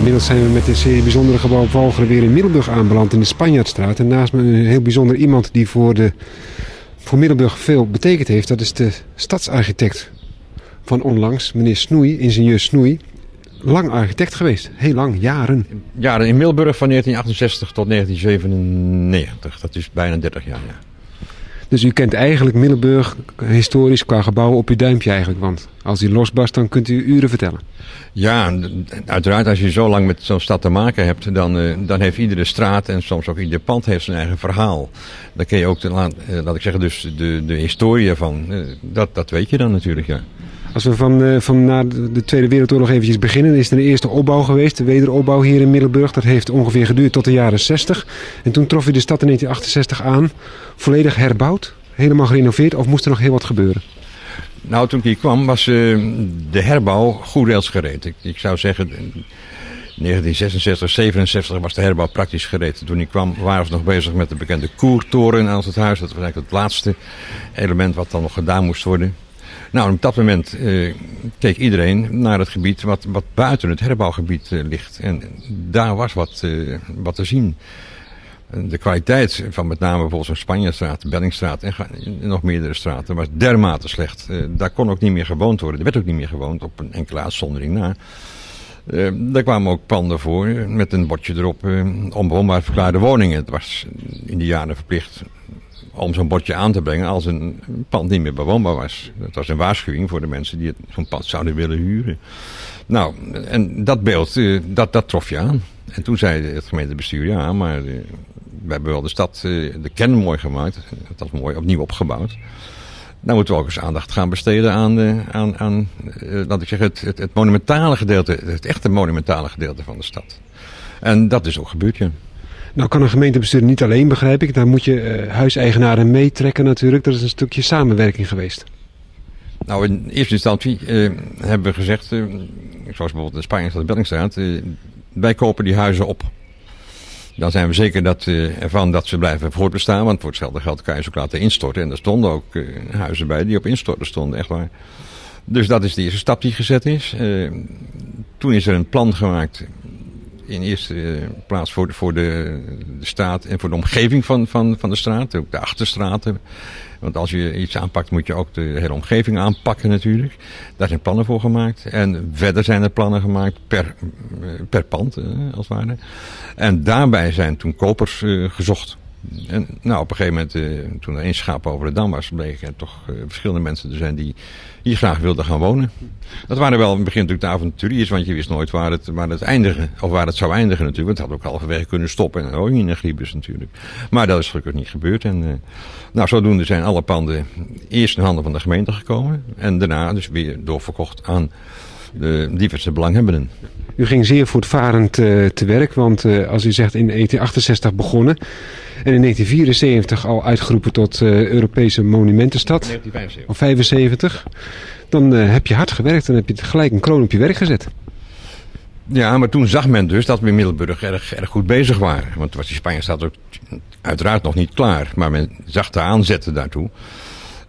inmiddels zijn we met de serie bijzondere gebouw Walcheren weer in Middelburg aanbeland in de Spanjaardstraat. En naast me een heel bijzonder iemand die voor, de, voor Middelburg veel betekend heeft. Dat is de stadsarchitect van onlangs, meneer Snoei, ingenieur Snoei. Lang architect geweest, heel lang, jaren. Jaren in Middelburg van 1968 tot 1997. Dat is bijna 30 jaar, ja. Dus u kent eigenlijk Middelburg historisch qua gebouwen op uw duimpje eigenlijk. Want als die losbarst, dan kunt u uren vertellen. Ja, uiteraard als je zo lang met zo'n stad te maken hebt, dan, uh, dan heeft iedere straat en soms ook ieder pand heeft zijn eigen verhaal. Dan kun je ook, de, laat, uh, laat ik zeggen, dus de, de historie van, uh, dat, dat weet je dan natuurlijk, ja. Als we van, uh, van na de Tweede Wereldoorlog eventjes beginnen, is er een eerste opbouw geweest, de wederopbouw hier in Middelburg. Dat heeft ongeveer geduurd tot de jaren 60. En toen trof u de stad in 1968 aan, volledig herbouwd, helemaal gerenoveerd, of moest er nog heel wat gebeuren? Nou, toen ik hier kwam was uh, de herbouw goed rails gereed. Ik, zou zeggen, 1966, 67 was de herbouw praktisch gereed. Toen ik kwam waren ze nog bezig met de bekende koertoren aan het huis. Dat was eigenlijk het laatste element wat dan nog gedaan moest worden. Nou, op dat moment uh, keek iedereen naar het gebied wat, wat buiten het herbouwgebied uh, ligt. En daar was wat, uh, wat te zien. De kwaliteit van met name bijvoorbeeld zo'n Spanjastraat, Bellingstraat en nog meerdere straten was dermate slecht. daar kon ook niet meer gewoond worden. Er werd ook niet meer gewoond op een enkele uitzondering na. Daar kwamen ook panden voor met een bordje erop, onbewoonbaar verklaarde woningen. Het was in die jaren verplicht om zo'n bordje aan te brengen als een pand niet meer bewoonbaar was. Dat was een waarschuwing voor de mensen die zo'n pand zouden willen huren. Nou, en dat beeld, uh, dat, dat trof je aan. En toen zei het gemeentebestuur, ja, maar uh, we hebben wel de stad, uh, de kern mooi gemaakt. Dat is mooi, opnieuw opgebouwd. Dan moeten we ook eens aandacht gaan besteden aan, aan, aan laat ik zeggen, het, het, het monumentale gedeelte, het echte monumentale gedeelte van de stad. En dat is ook gebeurd, ja. Nou kan een gemeentebestuur niet alleen, begrijp ik. Daar moet je uh, huiseigenaren meetrekken natuurlijk. Dat is een stukje samenwerking geweest. Nou, in eerste instantie uh, hebben we gezegd, uh, zoals bijvoorbeeld de Spanjaarse Bellingstraat, wij kopen die huizen op. Dan zijn we zeker dat, ervan dat ze blijven voortbestaan, want voor hetzelfde geld kan je ze ook laten instorten. En er stonden ook huizen bij die op instorten stonden, echt waar. Dus dat is de eerste stap die gezet is. toen is er een plan gemaakt in eerste plaats voor de, voor de, de straat en voor de omgeving van, van, van de straat. Ook de achterstraten. Want als je iets aanpakt moet je ook de hele omgeving aanpakken natuurlijk. Daar zijn plannen voor gemaakt. En verder zijn er plannen gemaakt per, per pand als het ware. En daarbij zijn toen kopers gezocht. En nou, op een gegeven moment, uh, toen er één schaap over de dam was, bleken er toch uh, verschillende mensen te zijn die hier graag wilden gaan wonen. Dat waren wel in het begin natuurlijk de avonturiers, want je wist nooit waar het, waar het eindigen, of waar het zou eindigen natuurlijk. Want het had ook halverwege kunnen stoppen en ook in een griebus natuurlijk. Maar dat is gelukkig niet gebeurd. En, uh, nou, zodoende zijn alle panden eerst in handen van de gemeente gekomen. En daarna dus weer doorverkocht aan de diverse belanghebbenden. U ging zeer voortvarend uh, te werk, want uh, als u zegt in 1968 begonnen en in 1974 al uitgeroepen tot uh, Europese monumentenstad, 1975. of 75, dan heb je hard gewerkt en heb je gelijk een kroon op je werk gezet. Ja, maar toen zag men dus dat we in Middelburg erg, erg goed bezig waren. Want was die Spanje staat ook uiteraard nog niet klaar, maar men zag de aanzetten daartoe.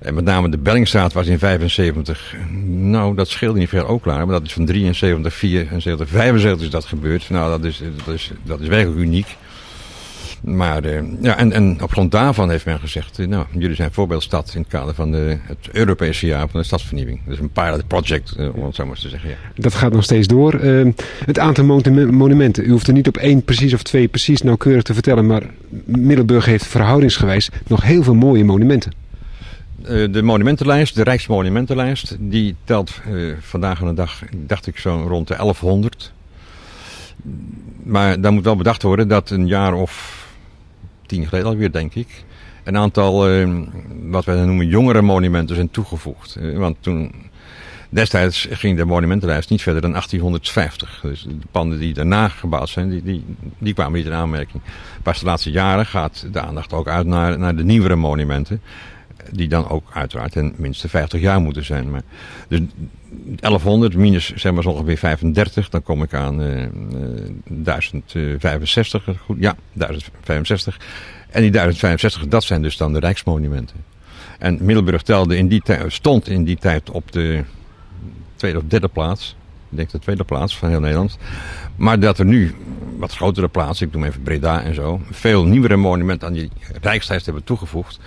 En met name de Bellingstraat was in 75. Nou, dat scheelde niet veel ook klaar. Maar dat is van 73, 74, 75 is dat gebeurd. Nou, dat is, dat is, dat is werkelijk uniek. Maar uh, ja, en, en op grond daarvan heeft men gezegd, uh, nou, jullie zijn voorbeeldstad in het kader van de, het Europese jaar van de stadsvernieuwing. Dus een pilot project, om het zo maar te zeggen. Ja. Dat gaat nog steeds door. het aantal monumenten, u hoeft er niet op één precies of twee precies nauwkeurig te vertellen, maar Middelburg heeft verhoudingsgewijs nog heel veel mooie monumenten. De monumentenlijst, de Rijksmonumentenlijst, die telt uh, vandaag aan de dag, dacht ik, zo rond de 1100. Maar daar moet wel bedacht worden dat een jaar of tien geleden alweer, denk ik, een aantal, uh, wat wij noemen, jongere monumenten zijn toegevoegd. Uh, want toen, destijds ging de monumentenlijst niet verder dan 1850. Dus de panden die daarna gebouwd zijn, die, die, die kwamen niet in aanmerking. Pas de laatste jaren gaat de aandacht ook uit naar, naar de nieuwere monumenten die dan ook uiteraard ten minste 50 jaar moeten zijn. Maar, dus 1100 minus zeg maar ongeveer 35, dan kom ik aan uh, uh, 1065. Goed, ja, 1065. En die 1065, dat zijn dus dan de rijksmonumenten. En Middelburg telde in die tijd, stond in die tijd op de tweede of derde plaats. Ik denk de tweede plaats van heel Nederland. Maar dat er nu wat grotere plaatsen, ik noem even Breda en zo, veel nieuwere monumenten aan die Rijkslijst hebben toegevoegd,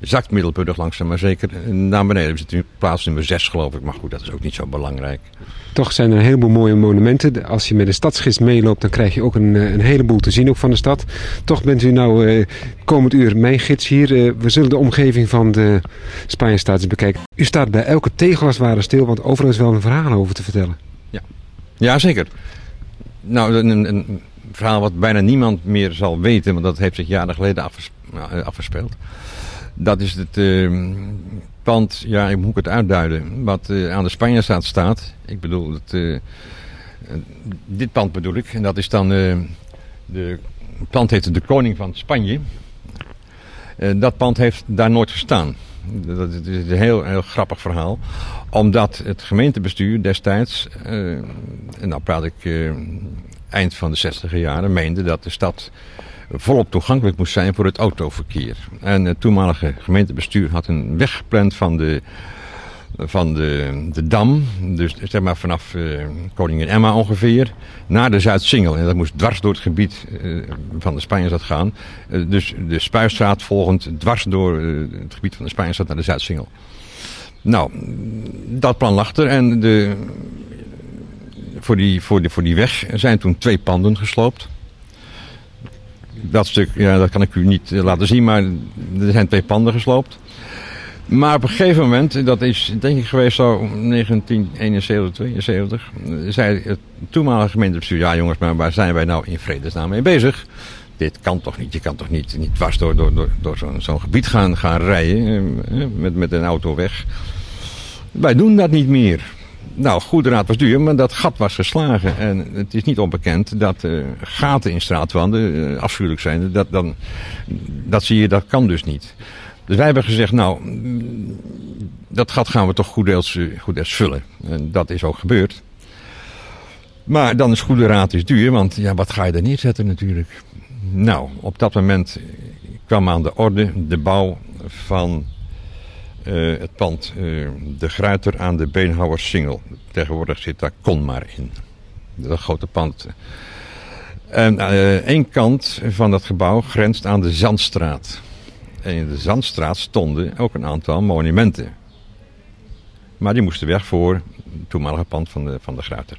zakt Middelburg langzaam maar zeker naar beneden. We zitten nu plaats nummer 6 geloof ik, maar goed, dat is ook niet zo belangrijk. Toch zijn er een heleboel mooie monumenten. Als je met de stadsgids meeloopt, dan krijg je ook een, een heleboel te zien ook van de stad. Toch bent u nou uh, komend uur mijn gids hier. Uh, we zullen de omgeving van de Spanje bekijken. U staat bij elke tegel als ware stil, want overal is wel een verhaal over te vertellen. Ja, ja zeker. Nou, een, een verhaal wat bijna niemand meer zal weten, want dat heeft zich jaren geleden nou, afgespeeld. Dat is het uh, pand, ja, hoe moet ik het uitduiden, wat uh, aan de Spanjaarstraat staat. Ik bedoel, het, uh, dit pand bedoel ik. En dat is dan, de pand heet de Koning van Spanje. dat pand heeft daar nooit gestaan. Dat is een heel, heel grappig verhaal. Omdat het gemeentebestuur destijds, en nou praat ik eind van de 60 jaren, meende dat de stad volop toegankelijk moest zijn voor het autoverkeer. En het toenmalige gemeentebestuur had een weg gepland van de, van de, de Dam, dus zeg maar vanaf uh, Koningin Emma ongeveer, naar de Zuidsingel. En dat moest dwars door het gebied uh, van de Spanjaarstad gaan. Uh, dus de Spuistraat volgend dwars door het gebied van de Spanjaarstad naar de Zuidsingel. Nou, dat plan lag er en de, voor, die, voor, die, voor die weg zijn toen twee panden gesloopt dat stuk, ja, dat kan ik u niet eh, laten zien, maar er zijn twee panden gesloopt. Maar op een gegeven moment, dat is denk ik geweest zo 1971, 72, zei het toenmalige gemeentebestuur, ja jongens, maar waar zijn wij nou in vredesnaam mee bezig? Dit kan toch niet, je kan toch niet, niet dwars door, door, door, door zo'n zo'n gebied gaan, gaan rijden eh, met, met een auto weg. Wij doen dat niet meer. Nou, goede raad was duur, maar dat gat was geslagen. En het is niet onbekend dat uh, gaten in straatwanden uh, afschuwelijk zijn. Dat, dan, dat zie je, dat kan dus niet. Dus wij hebben gezegd, nou, dat gat gaan we toch goed deels, uh, goed vullen. En dat is ook gebeurd. Maar dan is goede raad is duur, want ja, wat ga je er neerzetten natuurlijk? Nou, op dat moment kwam aan de orde de bouw van uh, het pand uh, De Gruiter aan de Beenhouwersingel. Tegenwoordig zit daar Konmar in. Dat grote pand. En uh, één kant van dat gebouw grenst aan de Zandstraat. En in de Zandstraat stonden ook een aantal monumenten. Maar die moesten weg voor het toenmalige pand van de, van de Gruiter.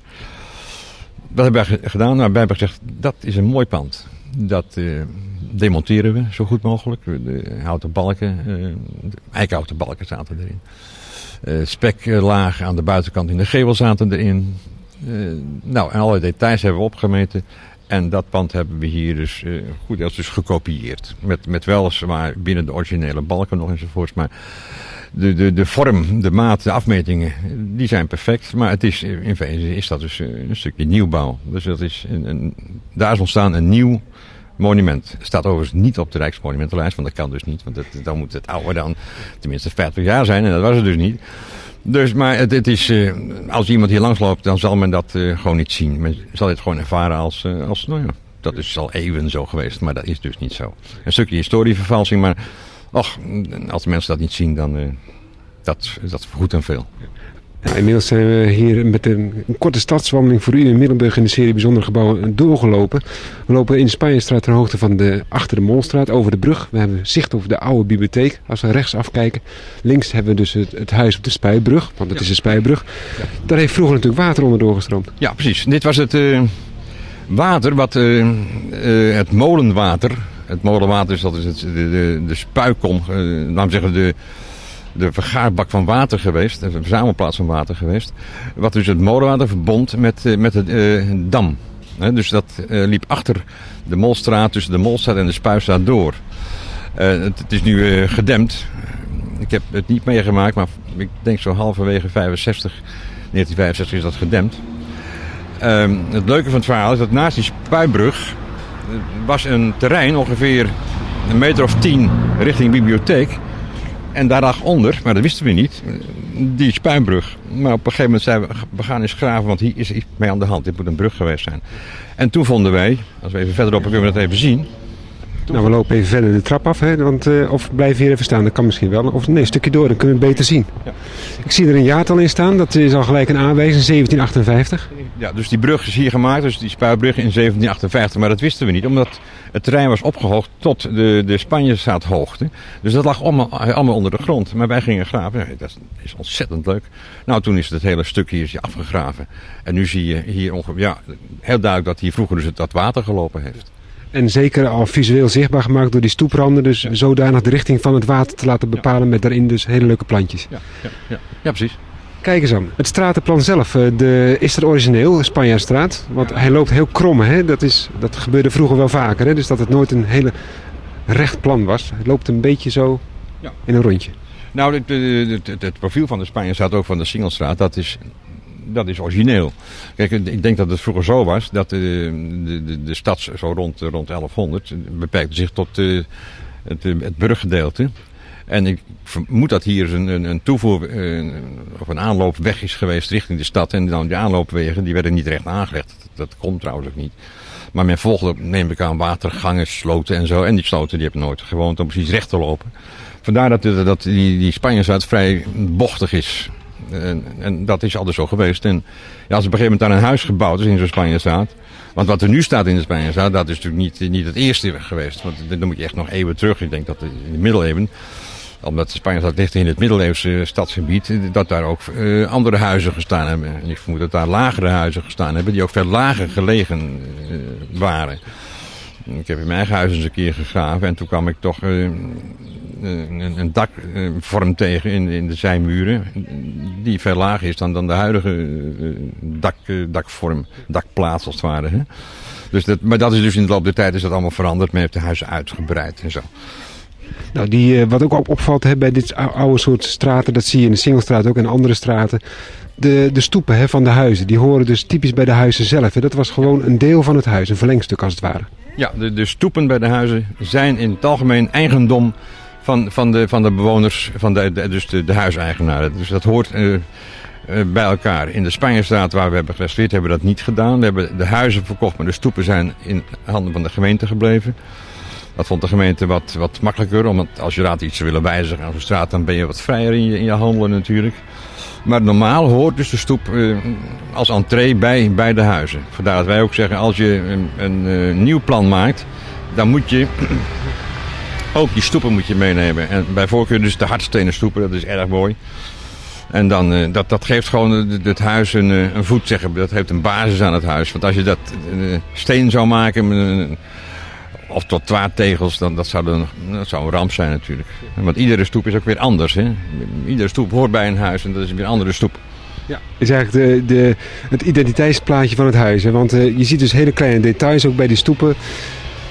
Wat hebben wij gedaan? Nou, wij hebben gezegd, dat is een mooi pand. Dat demonteren we zo goed mogelijk. De houten balken, de eikenhouten balken zaten erin. Uh, speklaag aan de buitenkant in de gevel zaten erin. Nou, en alle details hebben we opgemeten. En dat pand hebben we hier dus uh, goed als dus gekopieerd. Met, met weliswaar binnen de originele balken nog enzovoorts. Maar de, de, de vorm, de maat, de afmetingen, die zijn perfect. Maar het is, in feite is dat dus een stukje nieuwbouw. Dus dat is een, daar is ontstaan een nieuw monument. Staat overigens niet op de Rijksmonumentenlijst, want dat kan dus niet. Want dan moet het ouder dan tenminste 50 jaar zijn en dat was het dus niet. Dus, maar het, het is, uh, als iemand hier langs loopt, dan zal men dat uh, gewoon niet zien. Men zal het gewoon ervaren als, uh, als nou ja, dat is al eeuwen zo geweest, maar dat is dus niet zo. Een stukje historievervalsing, maar och, als mensen dat niet zien, dan dat, dat vergoedt hem veel. Nou, inmiddels zijn we hier met een, een, korte stadswandeling voor u in Middelburg in de serie Bijzondere Gebouwen doorgelopen. We lopen in de Spanjestraat ter hoogte van de, achter de Molstraat over de brug. We hebben zicht over de oude bibliotheek. Als we rechts afkijken, links hebben we dus het, het huis op de Spijbrug, want het ja. is een Spijbrug. Ja. Daar heeft vroeger natuurlijk water onder doorgestroomd. Ja, precies. Dit was het uh, water, wat, uh, uh, het molenwater. Het molenwater is, dat is het, de, de, de spuikom, laten we zeggen de de vergaarbak van water geweest, de verzamelplaats van water geweest. Wat dus het molenwater verbond met, eh, met de uh, dam. Dus dat uh, liep achter de Molstraat, tussen de Molstraat en de Spuistraat door. Het, het, is nu gedempt. Ik heb het niet meegemaakt, maar ik denk zo halverwege 65, 1965 is dat gedempt. Ehm, het leuke van het verhaal is dat naast die spuibrug was een terrein ongeveer een meter of tien richting bibliotheek. En daar lag onder, maar dat wisten we niet, die spuinbrug. Maar op een gegeven moment zeiden we, we gaan eens graven, want hier is iets mee aan de hand. Dit moet een brug geweest zijn. En toen vonden wij, als we even verderop kunnen we dat even zien. Nou, we lopen even verder de trap af, hè, want, uh, of blijven hier even staan, dat kan misschien wel. Of nee, een stukje door, dan kunnen we het beter zien. Ja. Ik zie er een jaartal in staan, dat is al gelijk een aanwijzing, 1758. Ja, dus die brug is hier gemaakt, dus die spuitbrug in 1758, maar dat wisten we niet, omdat het terrein was opgehoogd tot de, de Spanjestraathoogte. Dus dat lag allemaal, allemaal onder de grond. Maar wij gingen graven, dat is ontzettend leuk. Nou, toen is het hele stuk hier afgegraven. En nu zie je hier ongeveer, ja, heel duidelijk dat hier vroeger dus het, dat water gelopen heeft. En zeker al visueel zichtbaar gemaakt door die stoepranden. Dus zodanig de richting van het water te laten bepalen met daarin dus hele leuke plantjes. Ja, ja, ja. ja precies. Kijk eens aan. Het stratenplan zelf, eh, de, is dat origineel, Spanjaardstraat? Want hij loopt heel krom, hè? Dat, is, dat gebeurde vroeger wel vaker. Hè? Dus dat het nooit een hele recht plan was. Het loopt een beetje zo ja. in een rondje. Nou, het, het, het, het profiel van de Spanjaardstraat, ook van de Singelstraat, dat is dat is origineel. Kijk, ik denk dat het vroeger zo was dat de, de, de stad zo rond, rond 1100 beperkte zich tot uh, het, het bruggedeelte. En ik vermoed dat hier een, een, een toevoer uh, of een aanloopweg is geweest richting de stad. En dan die aanloopwegen die werden niet recht aangelegd. Dat, komt trouwens ook niet. Maar men volgde, neem ik aan, watergangen, sloten en zo. En die sloten die hebben nooit gewoond om precies recht te lopen. Vandaar dat, dat die, die Spanjaarzuid vrij bochtig is. En, en, dat is altijd zo geweest. En ja, als op een gegeven moment daar een huis gebouwd is in zo'n Spanje staat. Want wat er nu staat in de Spanje staat, dat is natuurlijk niet, niet het eerste geweest. Want dan moet je echt nog eeuwen terug. Ik denk dat in de middeleeuwen omdat Spanje staat ligt in het middeleeuwse stadsgebied, dat daar ook uh, andere huizen gestaan hebben. En ik vermoed dat daar lagere huizen gestaan hebben, die ook veel lager gelegen uh, waren. Ik heb in mijn eigen huis eens een keer gegraven en toen kwam ik toch uh, een, een, dakvorm tegen in, in de zijmuren. Die veel lager is dan, dan de huidige dak, dakvorm, dakplaats als het ware. Hè? Dus dat, maar dat is dus in de loop der tijd is dat allemaal veranderd. Men heeft de huizen uitgebreid en zo. Nou, die, eh, wat ook opvalt hè, bij dit oude soort straten, dat zie je in de Singelstraat ook en andere straten. De, de stoepen hè, van de huizen, die horen dus typisch bij de huizen zelf. Hè. Dat was gewoon een deel van het huis, een verlengstuk als het ware. Ja, de, de stoepen bij de huizen zijn in het algemeen eigendom van, van, de, van de bewoners, van de, dus de, huiseigenaren. Dus dat hoort uh, uh, bij elkaar. In de Spanjestraat waar we hebben gerestaureerd hebben we dat niet gedaan. We hebben de huizen verkocht, maar de stoepen zijn in handen van de gemeente gebleven. Dat vond de gemeente wat, wat makkelijker, omdat als je raad iets willen wijzigen aan de straat, dan ben je wat vrijer in je, in je handelen natuurlijk. Maar normaal hoort dus de stoep uh, als entree bij, bij de huizen. Vandaar dat wij ook zeggen, als je een, een nieuw plan maakt, dan moet je ook die stoepen moet je meenemen. En bij voorkeur dus de hardstenen stoepen, dat is erg mooi. En dan, uh, dat, dat geeft gewoon het huis een, een voet, zeggen. Dat heeft een basis aan het huis. Want als je dat steen zou maken of tot tegels, dan dat zou, een, dat zou een ramp zijn natuurlijk. Want iedere stoep is ook weer anders. Hè? Iedere stoep hoort bij een huis en dat is weer een andere stoep. Ja, is eigenlijk de, de, het identiteitsplaatje van het huis. Hè? Want je ziet dus hele kleine details ook bij die stoepen.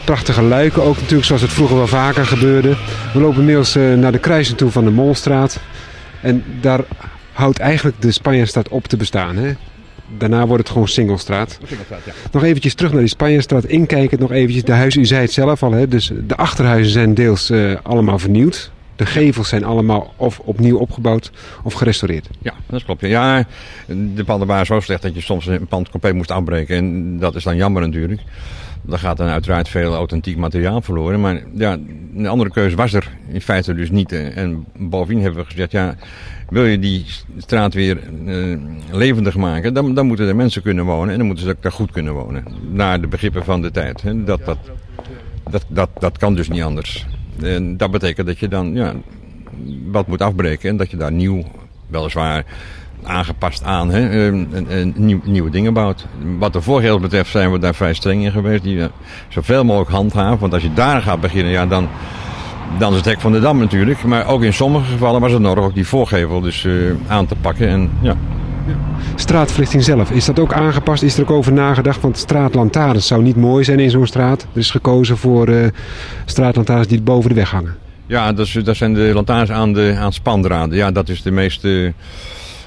Prachtige luiken ook natuurlijk, zoals het vroeger wel vaker gebeurde. We lopen inmiddels uh, naar de kruising toe van de Molstraat. En daar houdt eigenlijk de Spanjaardstad op te bestaan. Hè? daarna wordt het gewoon Singelstraat. Singelstraat ja. Nog eventjes terug naar die Spanjaardstraat. Inkijken nog eventjes. De huizen, u zei het zelf al. Hè? Dus de achterhuizen zijn deels uh, allemaal vernieuwd. De gevels zijn allemaal of opnieuw opgebouwd of gerestaureerd. Ja, dat klopt. Ja, de panden waren zo slecht dat je soms een pand compleet moest afbreken. En dat is dan jammer natuurlijk. Daar gaat dan uiteraard veel authentiek materiaal verloren. Maar ja, een andere keuze was er in feite dus niet. En bovendien hebben we gezegd, ja, wil je die straat weer uh, levendig maken, dan, dan moeten er mensen kunnen wonen. En dan moeten ze ook daar goed kunnen wonen. Naar de begrippen van de tijd. Hè. Dat, dat, dat, dat, dat kan dus niet anders. En dat betekent dat je dan ja, wat moet afbreken. En dat je daar nieuw, weliswaar aangepast aan, hè, en, en nieuw, nieuwe dingen bouwt. Wat de voorgeld betreft zijn we daar vrij streng in geweest. Die uh, zoveel mogelijk handhaven. Want als je daar gaat beginnen, ja, dan dan is het hek van de dam natuurlijk. Maar ook in sommige gevallen was het nodig ook die voorgevel dus uh, aan te pakken. En, ja. Straatverlichting zelf, is dat ook aangepast? Is er ook over nagedacht? Want straatlantaarns zou niet mooi zijn in zo'n straat. Er is gekozen voor uh, straatlantaarns die boven de weg hangen. Ja, dat, is, dat zijn de lantaarns aan, de, aan spandraden. Ja, dat is de meest... Uh,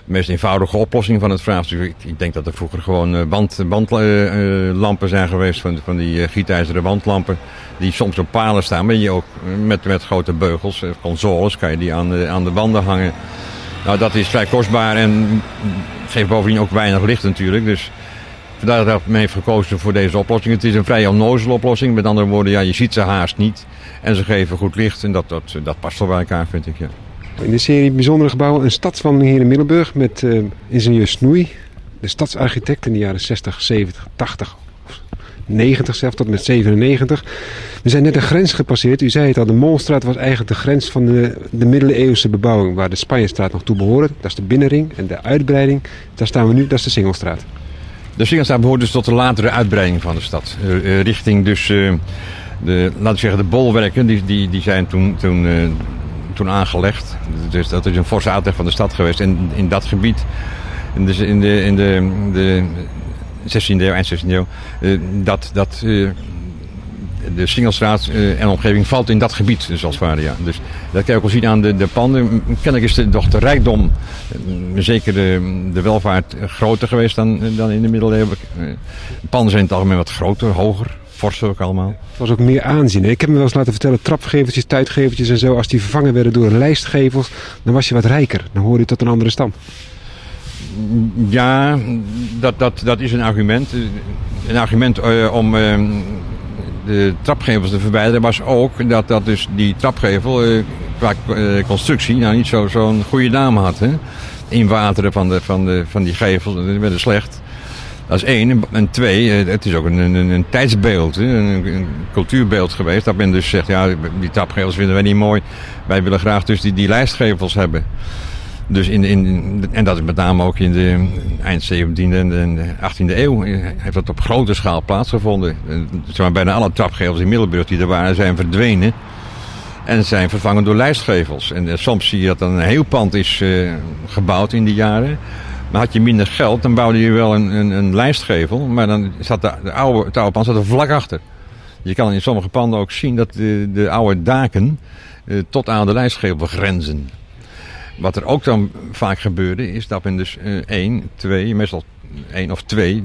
meest eenvoudige oplossing van het vraagstuk. Ik denk dat er vroeger gewoon bandlampen band, uh, zijn geweest, van, van die uh, gietijzeren wandlampen die soms op palen staan. Maar je ook met, met grote beugels, eh, consoles, kan je die aan de, aan de wanden hangen. Nou, dat is vrij kostbaar en geeft bovendien ook weinig licht natuurlijk. Dus Vandaar dat men heeft gekozen voor deze oplossing. Het is een vrij onnozele oplossing. Met andere woorden, ja, je ziet ze haast niet. En ze geven goed licht. En dat, dat, dat past wel bij elkaar, vind ik. Ja. In de serie Bijzondere Gebouwen een stadswandeling hier in Middelburg met uh, ingenieur Snoei. De stadsarchitect in de jaren 60, 70, 80, 90 zelfs tot met 97. We zijn net de grens gepasseerd. U zei het al, de Molstraat was eigenlijk de grens van de, de middeleeuwse bebouwing waar de Spanjestraat nog toe behoorde. Dat is de binnenring en de uitbreiding. Daar staan we nu, dat is de Singelstraat. De Singelstraat behoort dus tot de latere uitbreiding van de stad. Uh, richting dus, de, laten we zeggen, de bolwerken, die, die, die zijn toen, toen, toen aangelegd. Dus dat is een forse uitleg van de stad geweest. En in dat gebied, in de, in de, in de, de 16e eeuw, eind 16e eeuw, dat, dat de Singelstraat en omgeving valt in dat gebied, dus als. Ja. Dus dat kan je ook wel zien aan de, de panden. Kennelijk is de, toch de rijkdom, zeker de, de welvaart, groter geweest dan, dan in de middeleeuwen. De panden zijn in het algemeen wat groter, hoger. Forser ook allemaal. Het was ook meer aanzien. Ik heb me wel eens laten vertellen, trapgeveltjes, tuitgeveltjes en zo. Als die vervangen werden door lijstgevels, dan was je wat rijker. Dan hoorde je tot een andere stand. Ja, dat, dat, dat is een argument. Een argument uh, om uh, de trapgevels te verwijderen was ook dat, dat dus die trapgevel uh, qua constructie nou niet zo'n zo goede naam had. Hè? Inwateren van, de, van, de, van die gevels, dat werd slecht. Dat is één. En twee, het is ook een, een, een tijdsbeeld, een, een, cultuurbeeld geweest. Dat men dus zegt, ja, die trapgevels vinden wij niet mooi. Wij willen graag dus die, die lijstgevels hebben. Dus in, in, en dat is met name ook in de eind 17e en de 18e eeuw heeft dat op grote schaal plaatsgevonden. Zeg bijna alle trapgevels in Middelburg die er waren zijn verdwenen. En zijn vervangen door lijstgevels. En soms zie je dat dan een heel pand is gebouwd in die jaren. Maar had je minder geld, dan bouwde je wel een, een, een lijstgevel. Maar dan zat de, de oude, het oude pand zat er vlak achter. Je kan in sommige panden ook zien dat de, de oude daken uh, tot aan de lijstgevel grenzen. Wat er ook dan vaak gebeurde, is dat men dus uh, één, twee, meestal één of twee,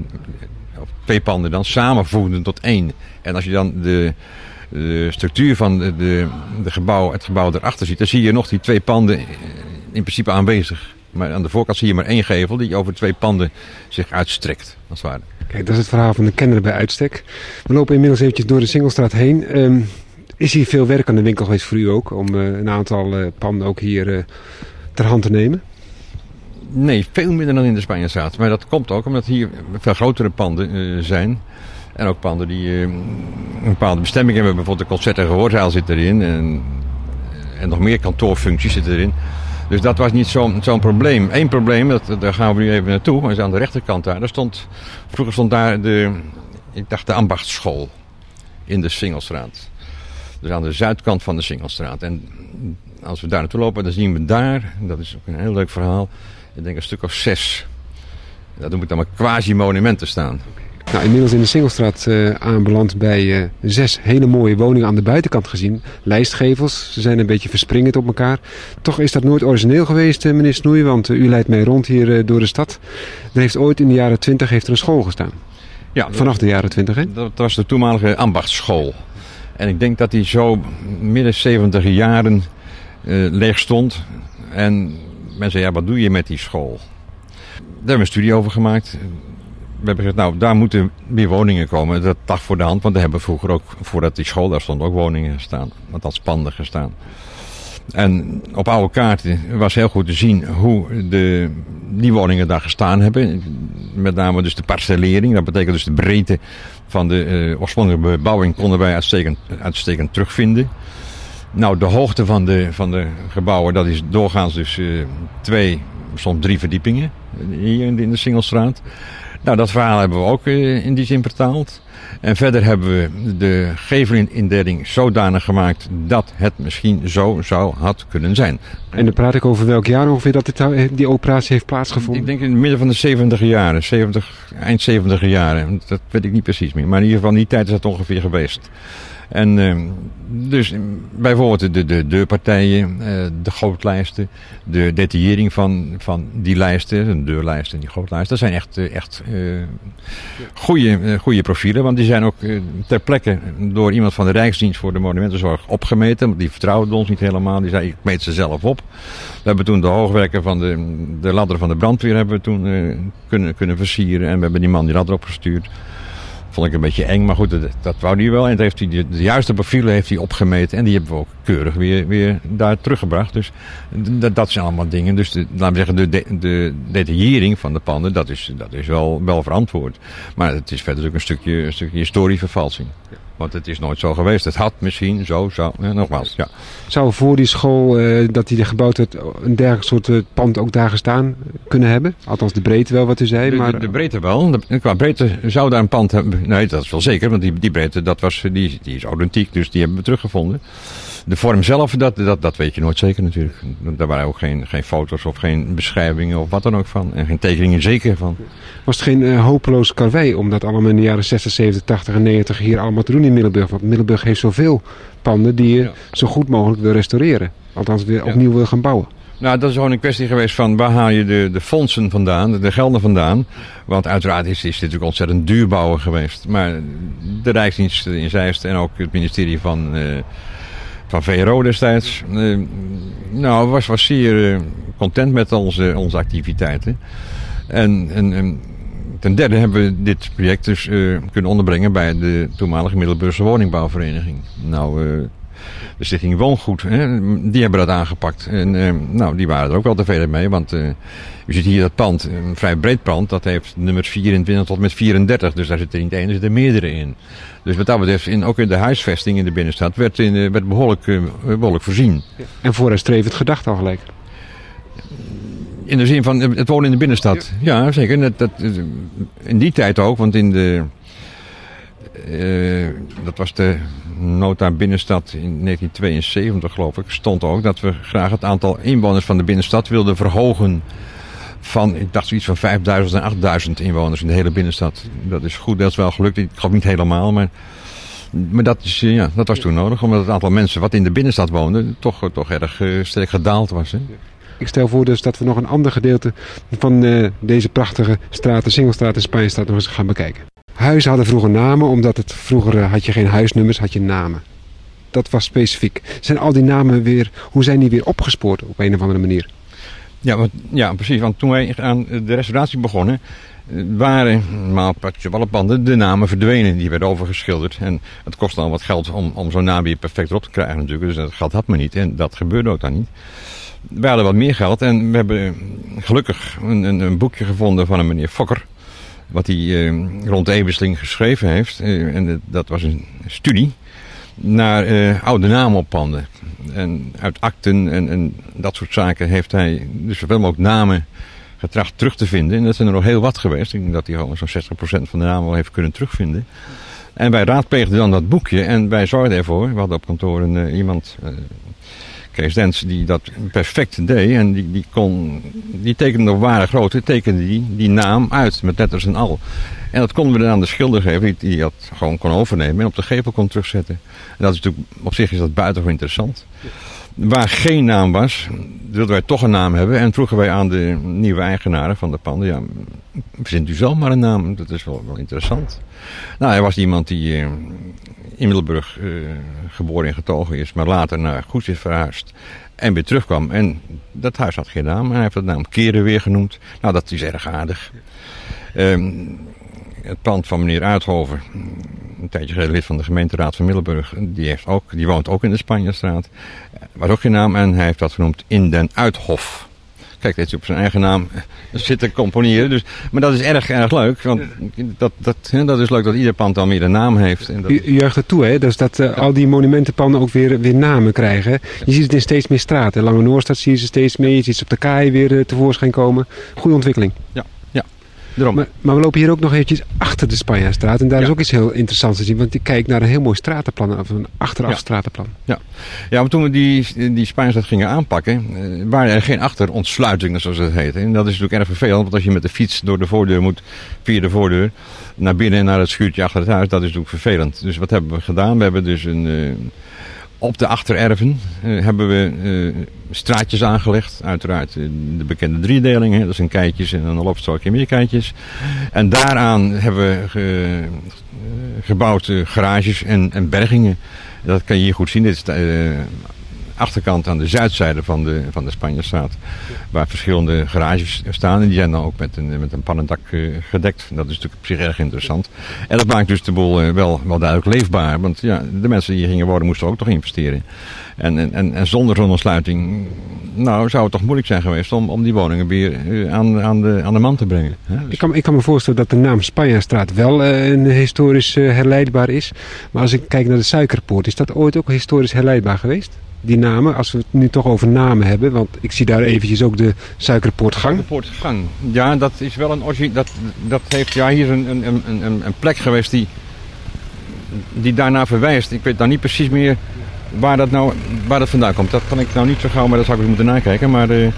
of twee panden dan samenvoegden tot één. En als je dan de, de structuur van de, de, de gebouw, het gebouw erachter ziet, dan zie je nog die twee panden in principe aanwezig. Maar aan de voorkant zie je maar één gevel die over twee panden zich uitstrekt, als het ware. Kijk, dat is het verhaal van de kenner bij uitstek. We lopen inmiddels eventjes door de Singelstraat heen. Um, is hier veel werk aan de winkel geweest voor u ook, om uh, een aantal uh, panden ook hier uh, ter hand te nemen? Nee, veel minder dan in de Spanjaarstraat. Maar dat komt ook omdat hier veel grotere panden zijn. En ook panden die een bepaalde bestemming hebben. Bijvoorbeeld de concert- en gehoorzaal zit erin. En, en nog meer kantoorfuncties zitten erin. Dus dat was niet zo'n probleem. Eén probleem, dat, daar gaan we nu even naartoe, is aan de rechterkant daar. daar stond, vroeger stond daar de, ik dacht de ambachtsschool in de Singelstraat. Dus aan de zuidkant van de Singelstraat. En als we daar naartoe lopen, dan zien we daar, dat is ook een heel leuk verhaal, ik denk een stuk of zes. Dat moet dan maar quasi-monumenten staan. Nou, inmiddels in de Singelstraat uh, aanbeland bij uh, zes hele mooie woningen aan de buitenkant gezien. Lijstgevels, ze zijn een beetje verspringend op elkaar. Toch is dat nooit origineel geweest, uh, meneer Snoei, want u leidt mij rond hier door de stad. Er heeft ooit in de jaren twintig heeft er een school gestaan. Ja, Vanaf de jaren twintig, hè? Dat was de toenmalige ambachtsschool. En ik denk dat die zo midden 70 jaren leeg stond. En mensen zei, ja, wat doe je met die school? Daar hebben we een studie over gemaakt we hebben gezegd, nou, daar moeten meer woningen komen. Dat lag voor de hand, want we hebben vroeger ook, voordat die school daar stond, ook woningen gestaan. Althans panden gestaan. En op oude kaarten was heel goed te zien hoe de, die woningen daar gestaan hebben. Met name dus de parcellering, dat betekent dus de breedte van de uh, oorspronkelijke bebouwing konden wij uitstekend, uitstekend terugvinden. Nou, de hoogte van de, van de gebouwen, dat is doorgaans dus uh, twee, soms drie verdiepingen hier in de, in de Singelstraat. Nou, dat verhaal hebben we ook uh, in die zin vertaald. En verder hebben we de gevelindeling zodanig gemaakt dat het misschien zo zou had kunnen zijn. En dan praat ik over welk jaar ongeveer dat dit, die operatie heeft plaatsgevonden? Ik denk in het midden van de 70 jaren, 70, eind 70 jaren. Dat weet ik niet precies meer. Maar in ieder geval die tijd is dat ongeveer geweest. En uh, dus bijvoorbeeld de, de deurpartijen, uh, de grootlijsten, de detaillering van, van die lijsten, de deurlijsten en die grootlijsten, dat zijn echt, echt uh, goede, goede profielen want die zijn ook ter plekke door iemand van de Rijksdienst voor de Monumentenzorg opgemeten. Want die vertrouwde ons niet helemaal. Die zei, ik meet ze zelf op. We hebben toen de hoogwerker van de, de ladder van de brandweer hebben we toen, kunnen, kunnen versieren. En we hebben die man die ladder opgestuurd. Vond ik een beetje eng, maar goed, dat, dat wou hij wel. En heeft hij de, juiste profielen heeft hij opgemeten. En die hebben we ook keurig weer, weer daar teruggebracht. Dus dat, dat zijn allemaal dingen. Dus de, laten we zeggen, de, de, de detaillering van de panden, dat is, dat is wel, wel verantwoord. Maar het is verder ook een stukje, een stukje historievervalsing. Ja. Want het is nooit zo geweest. Het had misschien zo, zo, ja, nogmaals. Ja. Zou voor die school, uh, dat die er gebouwd werd, een dergelijk soort uh, pand ook daar gestaan kunnen hebben? Althans de breedte wel, wat u zei. De, maar... de, de breedte wel. De, qua breedte zou daar een pand hebben. Nee, dat is wel zeker. Want die, die breedte, dat was, die, die is authentiek. Dus die hebben we teruggevonden. De vorm zelf, dat, dat, dat weet je nooit zeker natuurlijk. Daar waren ook geen, geen foto's of geen beschrijvingen of wat dan ook van. En geen tekeningen zeker van. Was het geen uh, hopeloos karwei om dat allemaal in de jaren 60, 70, 80 en 90 hier allemaal te doen in Middelburg? Want Middelburg heeft zoveel panden die je ja. zo goed mogelijk wil restaureren. Althans weer ja. opnieuw wil gaan bouwen. Nou, dat is gewoon een kwestie geweest van waar haal je de, de fondsen vandaan, de gelden vandaan. Want uiteraard is, is dit natuurlijk ontzettend duur bouwen geweest. Maar de Rijksdienst in Zeist en ook het ministerie van... Uh, van VRO destijds. Uh, nou, was, was zeer uh, content met onze, onze activiteiten. En, en, en, ten derde hebben we dit project dus uh, kunnen onderbrengen bij de toenmalige Middelburgse Woningbouwvereniging. Nou, de stichting Woongoed, hè, die hebben dat aangepakt. En nou, die waren er ook wel tevreden mee, want u ziet hier dat pand, een vrij breed pand, dat heeft nummers 24 tot met 34. Dus daar zit er niet één, er zitten meerdere in. Dus wat dat betreft, in, ook in de huisvesting in de binnenstad, werd, in, werd behoorlijk, uh, behoorlijk voorzien. En vooruitstrevend gedacht al gelijk? In de zin van het wonen in de binnenstad. Ja, ja zeker. Dat, dat, in die tijd ook, want in de... Uh, dat was de nota binnenstad in 1972 geloof ik, stond ook dat we graag het aantal inwoners van de binnenstad wilden verhogen van, ik dacht zoiets van 5000 en 8000 inwoners in de hele binnenstad. Dat is goed, dat is wel gelukt. Ik geloof niet helemaal, maar, maar dat, is, ja, dat was toen nodig. Omdat het aantal mensen wat in de binnenstad woonden toch, toch erg uh, sterk gedaald was. Hè? Ik stel voor dus dat we nog een ander gedeelte van uh, deze prachtige straat, de Singelstraat in Spanje nog eens gaan bekijken. Huizen hadden vroeger namen, omdat het vroeger uh, had je geen huisnummers, had je namen. Dat was specifiek. Zijn al die namen weer, hoe zijn die weer opgespoord op een of andere manier? Ja, want, ja, precies. Want toen wij aan de restauratie begonnen, waren maar op panden de namen verdwenen. Die werden overgeschilderd. En het kostte al wat geld om, om zo'n naam weer perfect erop te krijgen natuurlijk. Dus dat geld had men niet. En dat gebeurde ook dan niet. We hadden wat meer geld. En we hebben gelukkig een, een, een boekje gevonden van een meneer Fokker. Wat hij eh, rond Ebersling geschreven heeft. Eh, en dat was een studie naar uh, oude panden. En uit akten en, en dat soort zaken heeft hij dus zoveel mogelijk namen getracht terug te vinden. En dat zijn er nog heel wat geweest. Ik denk dat hij gewoon zo'n 60% van de namen wel heeft kunnen terugvinden. En wij raadpleegden dan dat boekje en wij zorgden ervoor. We hadden op kantoor een, uh, iemand, uh, Kees Dens, die dat perfect deed. En die, die, kon, die tekende op ware grootte, tekende die, die naam uit met letters en al. En dat konden we dan aan de schilder geven, die, die dat gewoon kon overnemen en op de gepel kon terugzetten. En dat is natuurlijk, op zich is dat buitengewoon interessant. Waar geen naam was, wilden wij toch een naam hebben. En vroegen wij aan de nieuwe eigenaren van de panden, ja, verzint u zelf maar een naam. Dat is wel, wel interessant. Nou, hij was iemand die uh, in Middelburg uh, geboren en getogen is, maar later naar Goes is verhuisd. En weer terugkwam. En dat huis had geen naam. En hij heeft de naam Keren weer genoemd. Nou, dat is erg aardig. Um, het pand van meneer Uithoven, een tijdje geleden lid van de gemeenteraad van Middelburg, die, heeft ook, die woont ook in de Spanjastraat. Was ook geen naam en hij heeft dat genoemd In den Uithof. Kijk, dit is op zijn eigen naam zitten componeren. Dus, maar dat is erg, erg leuk. Want dat, dat, dat is leuk dat ieder pand dan weer een naam heeft. En dat... U, u juicht toe, hè? Dus dat uh, ja. al die monumentenpanden ook weer, weer namen krijgen. Je ziet het in steeds meer straten. Lange Noorstad zie je ze steeds meer. Je ziet ze op de kaai weer uh, tevoorschijn komen. Goede ontwikkeling. Ja. Maar, maar, we lopen hier ook nog eventjes achter de Spanjaarstraat. En daar ja. is ook iets heel interessants te zien. Want ik kijk naar een heel mooi stratenplan. Of een achteraf ja. stratenplan. Ja, ja maar toen we die, die Spanjaarstraat gingen aanpakken. Uh, waren er geen achterontsluitingen zoals het heet. En dat is natuurlijk erg vervelend. Want als je met de fiets door de voordeur moet. Via de voordeur. Naar binnen en naar het schuurtje achter het huis. Dat is natuurlijk vervelend. Dus wat hebben we gedaan? We hebben dus een... Uh, Op de achtererven uh, hebben we uh, straatjes aangelegd. Uiteraard uh, de bekende driedeling. Hè. Dat zijn keitjes en een loopstrookje meer keitjes. En daaraan hebben we ge, gebouwd garages en, en, bergingen. Dat kan je hier goed zien. Dit is achterkant aan de zuidzijde van de, van de Spanjastraat. Waar verschillende garages staan. En die zijn dan ook met een, met een pannendak gedekt. Dat is natuurlijk op zich erg interessant. En dat maakt dus de boel wel, wel duidelijk leefbaar. Want ja, de mensen die hier gingen wonen moesten ook toch investeren. En, en, en zonder zo'n ontsluiting nou, zou het toch moeilijk zijn geweest om, om die woningen weer aan, aan, de, aan de man te brengen. Ik, kan, ik kan me voorstellen dat de naam Spanjastraat wel een historisch herleidbaar is. Maar als ik kijk naar de Suikerpoort, is dat ooit ook historisch herleidbaar geweest? Die namen, als we het nu toch over namen hebben, want ik zie daar eventjes ook de Suikerpoortgang. Suikerpoortgang, ja, dat is wel een origine. Dat, dat heeft ja, hier een, een, een, een plek geweest die, die daarna verwijst. Ik weet nou niet precies meer waar dat nou waar dat vandaan komt. Dat kan ik nou niet zo gauw, maar dat zou ik eens moeten nakijken. Maar uh,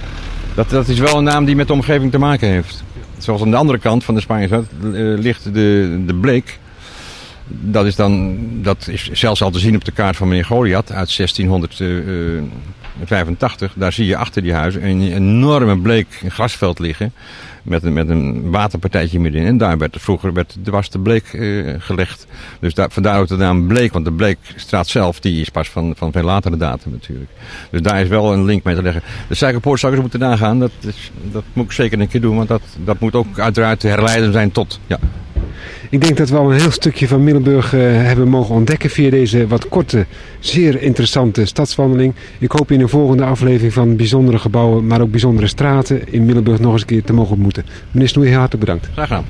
dat, dat is wel een naam die met de omgeving te maken heeft. Zoals aan de andere kant van de Spaanse uh, ligt de, de Bleek. Dat is, dan, dat is zelfs al te zien op de kaart van meneer Goliath uit 1685. Daar zie je achter die huizen een enorme bleek grasveld liggen. Met een, met een waterpartijtje middenin. En daar werd vroeger werd, was de bleek uh, gelegd. Dus daar, vandaar ook de naam Bleek. Want de Bleekstraat zelf die is pas van, van veel latere datum natuurlijk. Dus daar is wel een link mee te leggen. De suikerpoort zou ik eens moeten nagaan. Dat, is, dat moet ik zeker een keer doen. Want dat, dat moet ook uiteraard te herleiden zijn tot... Ja. Ik denk dat we al een heel stukje van Middelburg eh, hebben mogen ontdekken via deze wat korte, zeer interessante stadswandeling. Ik hoop je in een volgende aflevering van bijzondere gebouwen, maar ook bijzondere straten in Middelburg nog eens een keer te mogen ontmoeten. Meneer Snoei, heel hartelijk bedankt. Graag gedaan.